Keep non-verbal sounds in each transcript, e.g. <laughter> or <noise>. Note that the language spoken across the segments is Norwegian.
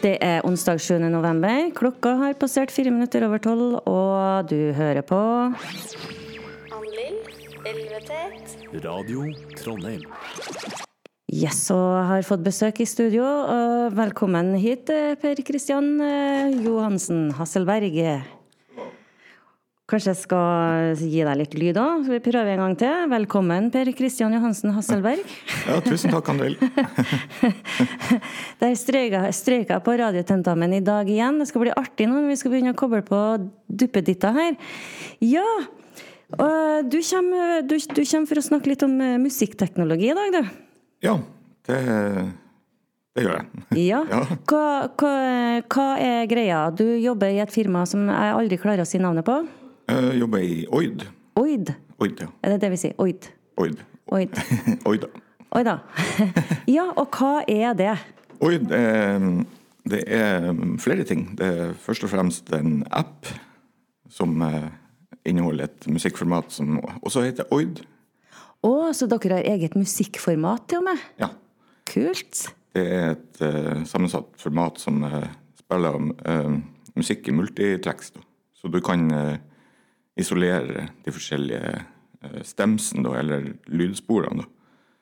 Det er onsdag 7. november. Klokka har passert fire minutter over tolv, og du hører på Ann-Lill, Elvetet, Radio Trondheim. Yes, og har fått besøk i studio. Velkommen hit, eh, Per Kristian eh, Johansen Hasselberg. Kanskje jeg skal gi deg litt lyd òg? Vi prøver en gang til. Velkommen, Per Kristian Johansen Hasselberg. <laughs> Ja, tusen takk, Andel. Der strøyka jeg på radiotentamen i dag igjen. Det skal bli artig nå når vi skal begynne å koble på duppeditta her. Ja, og du kommer, du, du kommer for å snakke litt om eh, musikkteknologi i dag, du. Ja, det, det gjør jeg. <laughs> Ja. Ja. Hva, hva, hva er greia? Du jobber i et firma som jeg aldri klarer å si navnet på. Jeg jobber i Oid. Oid. Oid, ja. Er det det vi sier? Oid. Oid. Oid. <laughs> Oida. Oida. <laughs> Ja, og hva er det? Oid er, det er flere ting. Det er først og fremst en app som eh, inneholder et musikkformat som også heter Oid. Å, så dere har eget musikkformat til og med? Ja. Kult. Det er et uh, sammensatt format som uh, spiller uh, musikk i multitracks. Så du kan eh, isolere de forskjellige uh, stemsene, da, eller lydsporene. Da.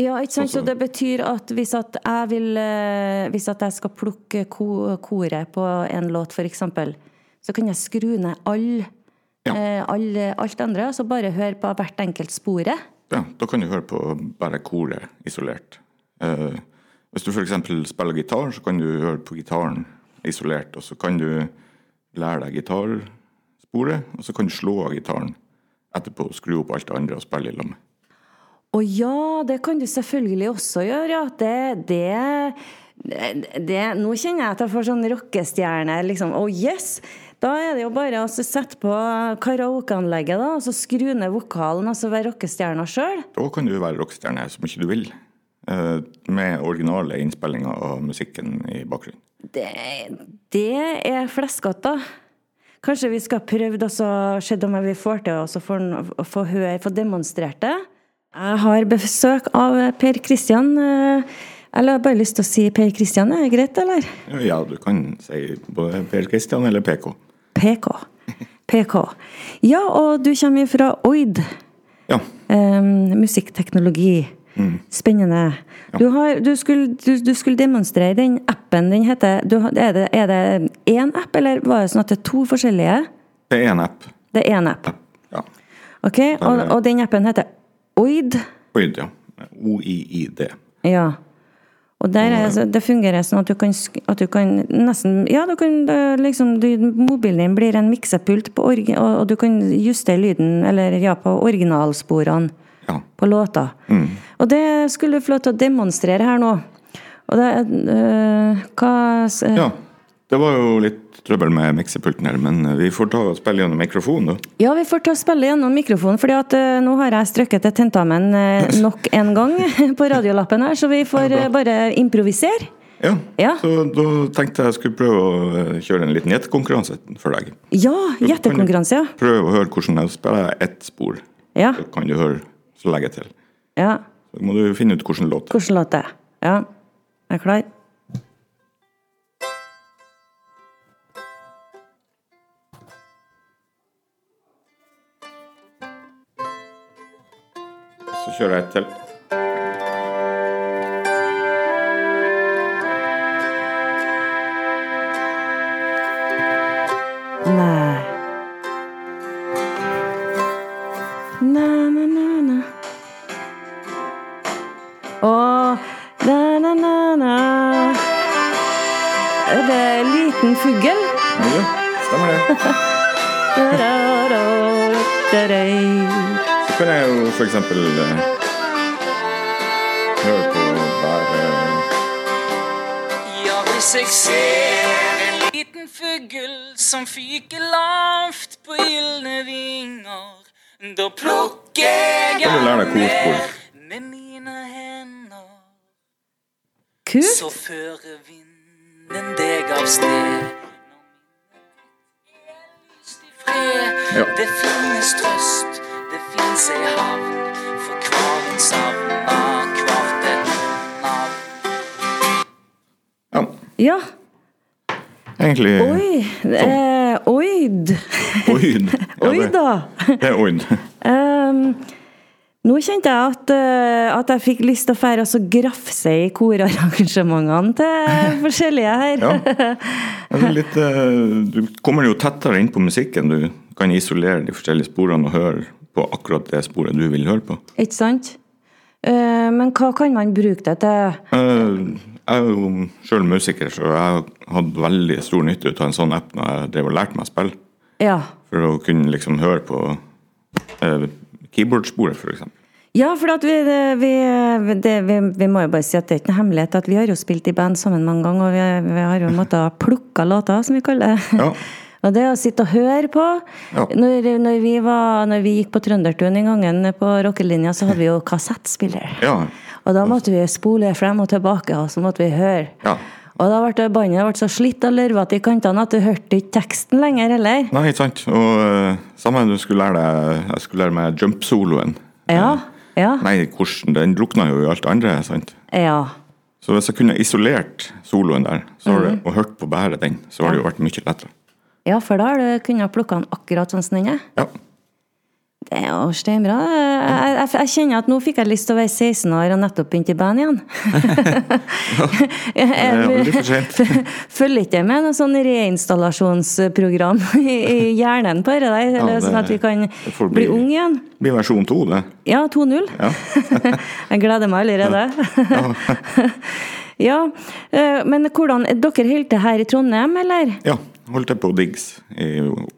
Ja, ikke sant? Så det betyr at hvis at jeg vil eh, Hvis at jeg skal plukke ko koret på en låt, f.eks., så kan jeg skru ned all, Ja. eh, all, alt andre, og så bare høre på hvert enkelt sporet. Ja, da kan du høre på bare koret isolert. Eh, hvis du f.eks. spiller gitar, så kan du høre på gitaren isolert, og så kan du lære deg gitarsporet, og så kan du slå av gitaren etterpå og skru opp alt det andre og spille i lag med. Å ja, det kan du selvfølgelig også gjøre, ja. Det, det, det Nå kjenner jeg at jeg får sånn rockestjerne, liksom. Oh yes! Da er det jo bare å sette på karaokeanlegget, da, og så skru ned vokalen, og så være rockestjerna sjøl. Da kan du være rockestjerne så mye du vil, eh, med originale innspillinger av musikken i bakgrunnen. Det, det er fleskete. Kanskje vi skal prøve det, og se om vi får til å få, høre, få demonstrert det. Jeg har besøk av Per Kristian. eh, Eller jeg har bare lyst til å si Per Kristian, er det greit, eller? Ja, du kan si både Per Kristian eller PK. PK. PK. Ja, og du kommer fra Oid. Ja. Um, musikkteknologi. Spennende. Du, har, du, skulle, du, du skulle demonstrere den appen. din heter du, Er det er det én app, eller var det sånn at det er to forskjellige? Det er en app. Det er én app. Ja. Ok, og, og den appen heter Oid. Oid, ja. O-i-i-d. Ja. Og der er, det fungerer sånn at du kan, at du kan nesten Ja, du kan liksom du, Mobilen din blir en miksepult, og, og du kan justere lyden, eller ja, på originalsporene Ja. på låta. Og det skulle du få lov til å demonstrere her nå. Og det øh, Hva øh, ja. Det var jo litt trøbbel med miksepulten her, men vi får ta og spille gjennom mikrofonen, da. Ja, vi får ta og spille gjennom mikrofonen, fordi at øh, nå har jeg strøkket til tentamen <laughs> nok en gang <laughs> på radiolappen her, så vi får Ja, bare improvisere. Ja. Ja. Så da tenkte jeg skulle prøve å eh, kjøre en liten gjettekonkurranse for deg. Ja, gjettekonkurranse, ja. Prøv å høre hvordan jeg spiller ett spor. Ja. Så kan du høre, så legger jeg til. ja. Så må du finne ut hvordan låt det er. Hvordan låt det? Ja. Er klar? Så kjører jeg et til. Hvis jeg ser en liten fugl som fyker lavt på gylne vinger, da plukker jeg ned med mine hender. Kult. Så fører vinden deg av sted. Ja. Det finnes trøst, det finnes ei havn Ja. Egentlig Oi! Eh, oid! Oid. Ja, <laughs> Oi da! Det er oid. um, <laughs> nå kjente jeg at, eh, at jeg fikk lyst til å fære og så grafse i korarrangementene til <laughs> forskjellige her. Ja. Litt, eh, du kommer jo tettere inn på musikken. Du kan isolere de forskjellige sporene og høre på akkurat det sporet du vil høre på. Ikke sant? Eh, men hva kan man bruke det til? Eh, Jeg er jo sjøl musiker, så jeg hadde veldig stor nytte ut av en sånn app når jeg drev og lærte meg å spille. Ja. For å kunne liksom høre på eh, keyboardsporet, f.eks. Ja, for at vi, vi, det, vi, vi må jo bare si at det er ikke noe hemmelighet at vi har jo spilt i band sammen mange ganger, og vi, vi har jo måttet plukke låter, som vi kaller det. Ja. <laughs> Og det å sitte og høre på Ja. når, når, vi var, når vi gikk på Trøndertun en gang på rockelinja, så hadde vi jo kassettspiller. Ja. Og da måtte vi spole frem og tilbake, og så måtte vi høre. ja. Og da ble det bandet ble så slitt og lurvete i kantene at du hørte ikke teksten lenger heller. Nei, ikke sant. Og uh, samme du skulle lære deg Jeg skulle lære meg jump-soloen. Ja. Ja. Nei, hvordan, den drukna jo i alt andre. sant? Ja. Så hvis jeg kunne isolert soloen der så har -hmm. det, og hørt på bare den, så har det jo vært mye lettere. Ja, for da har du kunnet plukke den akkurat sånn som den er. Ja. Det er jo steinbra. Jeg, jeg, jeg kjenner at nå fikk jeg lyst til å være 16 år og nettopp begynt i band igjen. <laughs> Det er aldri for sent. Følger ikke med noe sånn reinstallasjonsprogram <laughs> i, i hjernen på det der, eller det- sånn at vi kan bli bli- ung igjen? Det blir versjon 2, det. Ja, 2-0. Ja. <laughs> jeg gleder meg allerede. ja, eh, men hvordan Dere holder til her i Trondheim, eller? ja. Holdt til på Diggs i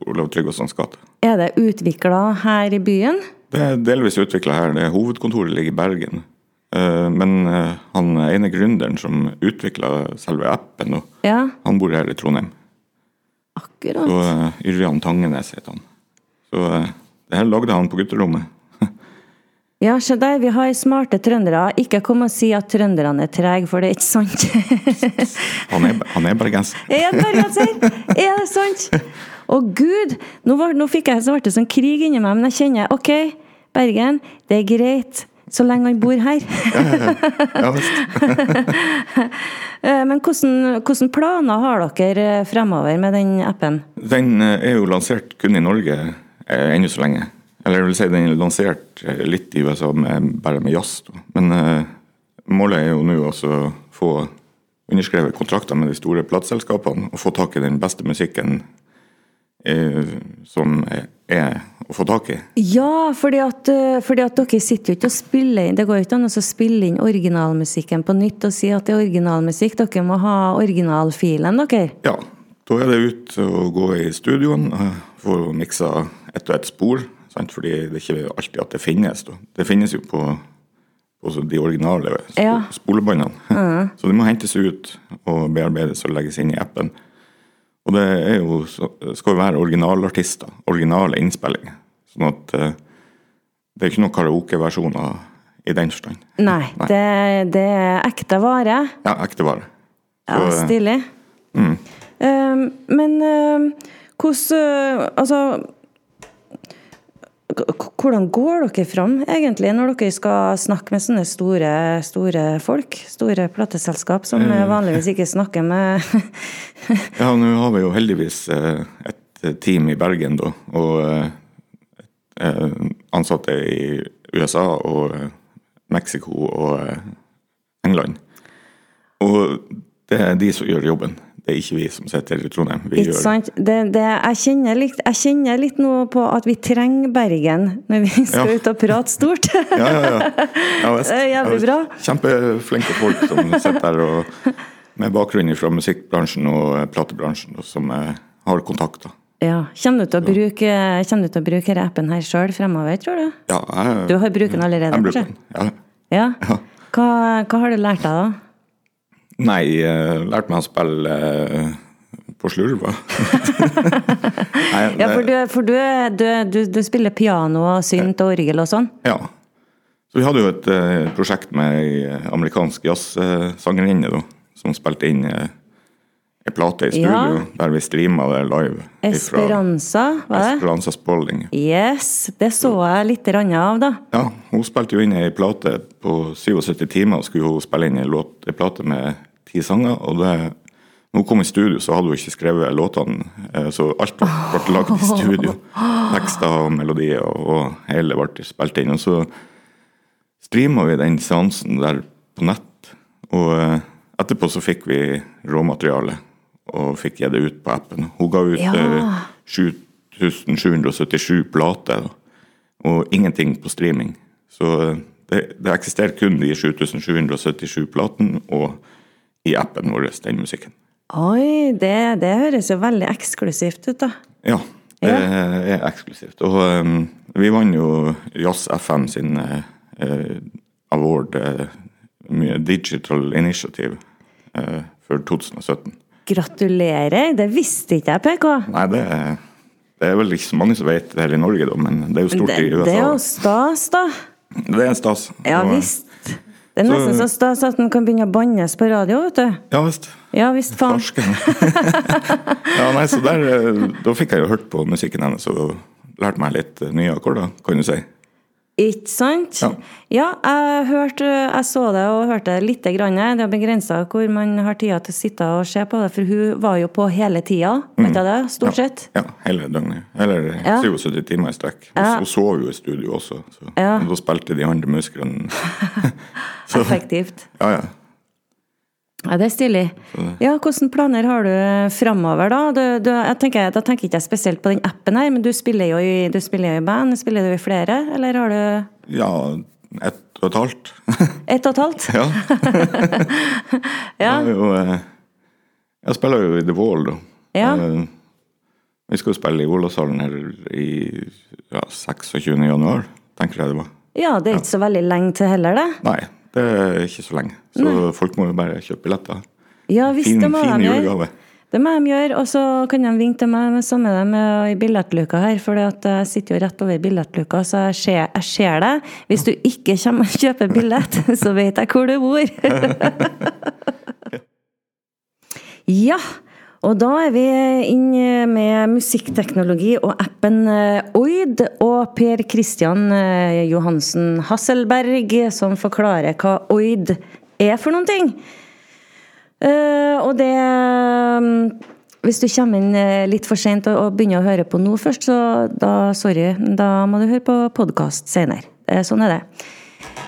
Olav Tryggvasons gate. Er det utvikla her i byen? Det er delvis utvikla her. Det Hovedkontoret ligger i Bergen. Eh, Men eh, han ene gründeren som utvikla selve appen, Ja, han bor her i Trondheim. akkurat. Og uh, Yrjan Tangenes heter han. Så eh, det her lagde han på gutterommet. Ja, se der, vi har smarte trøndere. Ikke kom og si at trønderne er trege, for det er ikke sant. <laughs> Han er, han er bergenser. <laughs> Er det bergenser? Er det sant? Å gud! Nå, var, nå fikk jeg så ble det sånn krig inni meg, men jeg kjenner OK, Bergen, det er greit. Så lenge han bor her. <laughs> Ja. Eh, Men hvordan, hvordan planer har dere eh, fremover med den appen? Den eh, er jo lansert kun i Norge ennå så lenge. Eller jeg vil si den er lansert eh, litt i USA, med, bare med jazz. da. Men eh, målet er jo nå å få underskrevet kontrakter med de store plateselskapene og få tak i den beste musikken eh, som er, er å få tak i. Ja, fordi at, eh, fordi at dere sitter jo ikke og spiller inn Det går jo ikke an å spille inn originalmusikken på nytt og si at det er originalmusikk. Dere må ha originalfilen, dere. Ja, da er det ut og gå i studioen, eh, få miksa ett og ett spor. Sant? Fordi det er ikke alltid at det finnes. Da. Det finnes jo på, på de originale sp Ja. spolebåndene. <laughs> Så det må hentes ut og bearbeides og legges inn i appen. Og det er jo, skal jo være originalartister, originale innspillinger. Sånn at eh, det er ikke noen karaokeversjoner i den forstand. Nei, det, det er ekte vare. Ja, ekte vare. Så, ja, stilig. Um, men um, hvordan uh, Altså hvordan går dere fram, egentlig, når dere skal snakke med sånne store, store folk? Store plateselskap som Mm. vanligvis ikke snakker med <laughs> Ja, nå har vi jo heldigvis eh, et eh, team i Bergen, da. Og eh, ansatte i USA og Mexico og England. Og det er de som gjør jobben. Det er ikke vi som sitter i Trondheim. Vi Ikke sant? Det, det, jeg, kjenner litt, jeg kjenner litt nå på at vi trenger Bergen når vi skal Ja. ut og prate stort. <laughs> Ja, ja, ja. Det er jævlig bra. Kjempeflinke folk som sitter her og med bakgrunn fra musikkbransjen og eh, platebransjen, og som eh, har kontakter. Ja. Kommer du til å bruke, kommer du til å bruke denne appen her sjøl fremover, tror du? Ja, jeg, Du har brukt den allerede, jeg bruker den. Ja. Ja. Hva, hva har du lært deg, da? Nei, jeg lærte meg å spille eh, på slurva. <laughs> Ja, for, du, for du, du, du, spiller piano og synt og orgel og sånn? ja. Så vi hadde jo et eh, prosjekt med ei eh, amerikansk jazzsangerinne da, som spilte inn uh, ei plate i studio, Ja. der vi streama det live. Esperanza, var det? Esperanza Spalding. Yes, det så jeg litt av, da. Ja, hun spilte jo inn ei plate på 77 timer, og skulle hun spille inn ei plate med ti sanger. Og det, Når hun kom i studio, så hadde hun ikke skrevet låtene, eh, så alt ble, ble lagd i studio. Tekster og melodier og, hele ble spilt inn. Og så streama vi den seansen der på nett. Og eh, etterpå så fikk vi råmateriale og fikk gitt det ut på appen. Hun ga ut Ja. eh, 7777 plater, og ingenting på streaming. Så eh, det, det eksisterer kun de 7777 platene og i appen vår, den musikken. Oi, det, det høres jo veldig eksklusivt ut, da. Ja, det er eksklusivt. Og um, vi vant jo Jazz FM sin eh, award, uh, Digital Initiative, uh, for 2017. Gratulerer! Det visste ikke jeg, PK. Nei, det det er vel ikke så mange som vet det her i Norge, da, men det er jo stort Det, i USA. det er jo stas, da. Det er en stas. Ja visst. Det er nesten Så- så stas at den kan begynne å bannes på radio, vet du. Ja visst. Ja visst, faen. <laughs> Ja, nei, så der, eh, da fikk jeg jo hørt på musikken hennes og lært meg litt eh, nye akkorder, kan du si. Ikke sant? Ja. Ja, jeg, hørte, jeg så det og hørte det lite grann. Det er begrensa hvor man har tida til å sitte og se på det, for hun var jo på hele tida, vet du det? Stort sett. Ja, hele døgnet. Eller Ja. 77 timer i strekk. Hun, Ja. så sov jo i studio også, så Ja. da spilte de andre musikerne <laughs> <laughs> Effektivt. Ja, ja. Ja, det er stilig. Ja, Hvilke planer har du framover, da? Du, du, jeg tenker, da tenker ikke jeg spesielt på den appen her, men du spiller jo i, du spiller jo i band. Spiller du i flere, eller har du Ja, ett og et halvt. <laughs> ett og et halvt? ja. <laughs> Ja. Jeg, jo, eh, jeg spiller jo i The Wall, da. Ja. Eh, Vi skal jo spille i Olavshallen her i ja, 26. januar, tenker jeg det var. Ja, det er ikke så veldig lenge til heller, det. Nei, det er ikke så lenge. Så folk må jo bare kjøpe billetter. Ja visst, Fin, det må fin de julegave. Det må de gjøre, og så kan de vinke til meg med samme det med i billettluka her, for jeg sitter jo rett over billettluka, så jeg ser, jeg ser det. Hvis du ikke kommer og kjøper billett, <laughs> så vet jeg hvor du bor. <laughs> ja, og da er vi inne med musikkteknologi og appen eh, Oid og Per Christian eh, Johansen Hasselberg, som forklarer hva Oid er for noen ting. Eh, og det mm, Hvis du kommer inn litt for sent og, begynner å høre på nå først, så da, sorry, da må du høre på podkast senere. Sånn er det.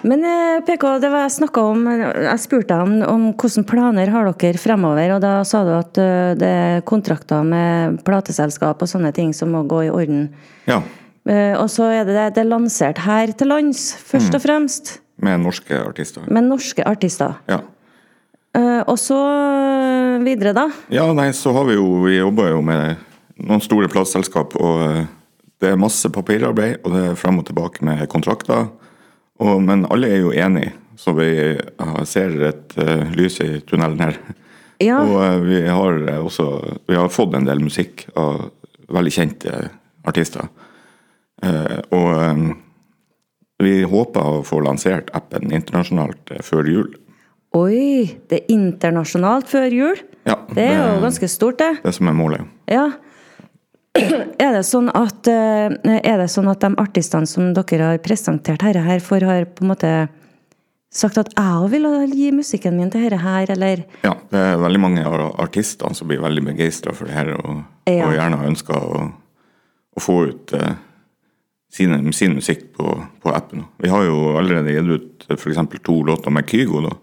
Men eh, PK, det var jeg snakka om Jeg spurte deg om, om hvilke planer har dere fremover, og da sa du at eh, det er kontrakter med plateselskap og sånne ting som må gå i orden. Ja, Eh, og så er det, det er lansert her til lands, først og fremst, med norske artister. med norske artister. Ja. Og så videre, da. Ja, nei, så har vi jo Vi jobber jo med noen store plateselskap, og det er masse papirarbeid, og det er frem og tilbake med kontrakter. Og, men alle er jo enige, så vi eh, ser et uh, lys i tunnelen her. Ja. Og eh, vi har også Vi har fått en del musikk av veldig kjente artister. Og vi håper å få lansert appen internasjonalt før jul. Oi, det er internasjonalt før jul. Ja, Det er jo ganske stort, det. det som er målet. Ja. <clears throat> Er det sånn at, eh, er det sånn at de artistene som dere har presentert her, her for har på en måte sagt at jeg òg vil gi musikken min til dette her, eller Ja, det er veldig mange av artistene som blir veldig begeistra for det her, og, Ja. og gjerne ønsker å, å få ut eh, sin, sin musikk på, på appen. Vi har jo allerede gitt ut f.eks. to låter med Kygo. da.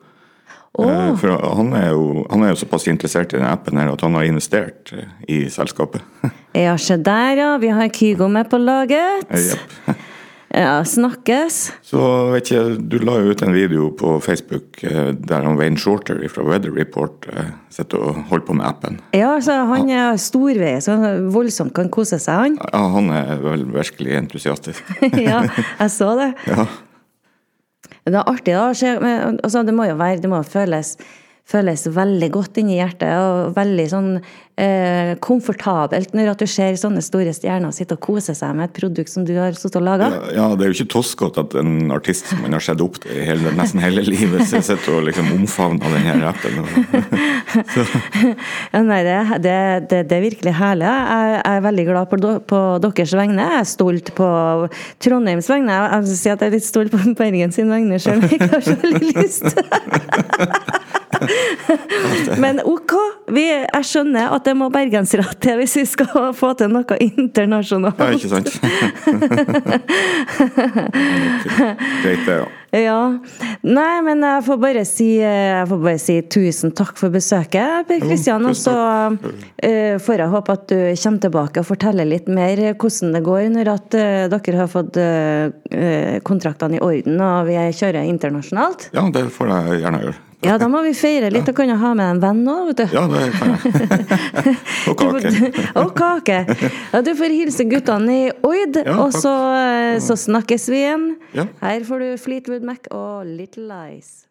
Eh, For han er, jo, han er jo såpass interessert i den appen her at han har investert eh, i selskapet. <laughs> Ja, se der, ja. Vi har Kygo med på laget. Yep. <laughs> Ja, snakkes. Så vet ikke, du la jo ut en video på Facebook eh, der han Wayne Shorter fra Weather Report eh, sitter og holder på med appen. Ja, altså, han er storvei, så voldsomt kan kose seg, han. Ja, han er vel virkelig entusiastisk. <laughs> ja, jeg så det. Ja. Det er artig, da. Altså, det må jo være Det må føles, føles veldig godt inni hjertet, og veldig sånn eh, komfortabelt når at du ser sånne store stjerner sitte og kose seg med et produkt som du har sittet og laga. Ja, det er jo ikke toskete at en artist som man har sett opp til hele, nesten hele livet, sitter og liksom omfavner den her appen. <laughs> Ja, nei, det, det, det, det er virkelig herlig. Jeg, jeg er veldig glad på, på deres vegne. Jeg er stolt på Trondheims vegne. Jeg vil si at jeg er litt stolt på Bergen sin vegne, selv om jeg ikke har så veldig lyst. <laughs> <laughs> Men OK, vi, jeg skjønner at det må bergensere til hvis vi skal få til noe internasjonalt. Ja, ikke sant? <laughs> Greit, det, ja. Ja. Nei, men jeg får bare si, får bare si tusen takk for besøket, Per Kristian. Og så eh, får jeg håpe at du kommer tilbake og forteller litt mer hvordan det går når at eh, dere har fått eh, kontraktene i orden og vi kjører internasjonalt. Ja, det får jeg gjerne gjøre. Ja, da må vi feire litt. Da kan jeg ha med en venn òg, vet du. Ja, det kan jeg. <laughs> Og kake. <laughs> Og kake. Ja, du får hilse guttene i Oid, Ja, og så, eh, så snakkes vi igjen. Ja. Her får du Fleetwood Mac og Little Lies.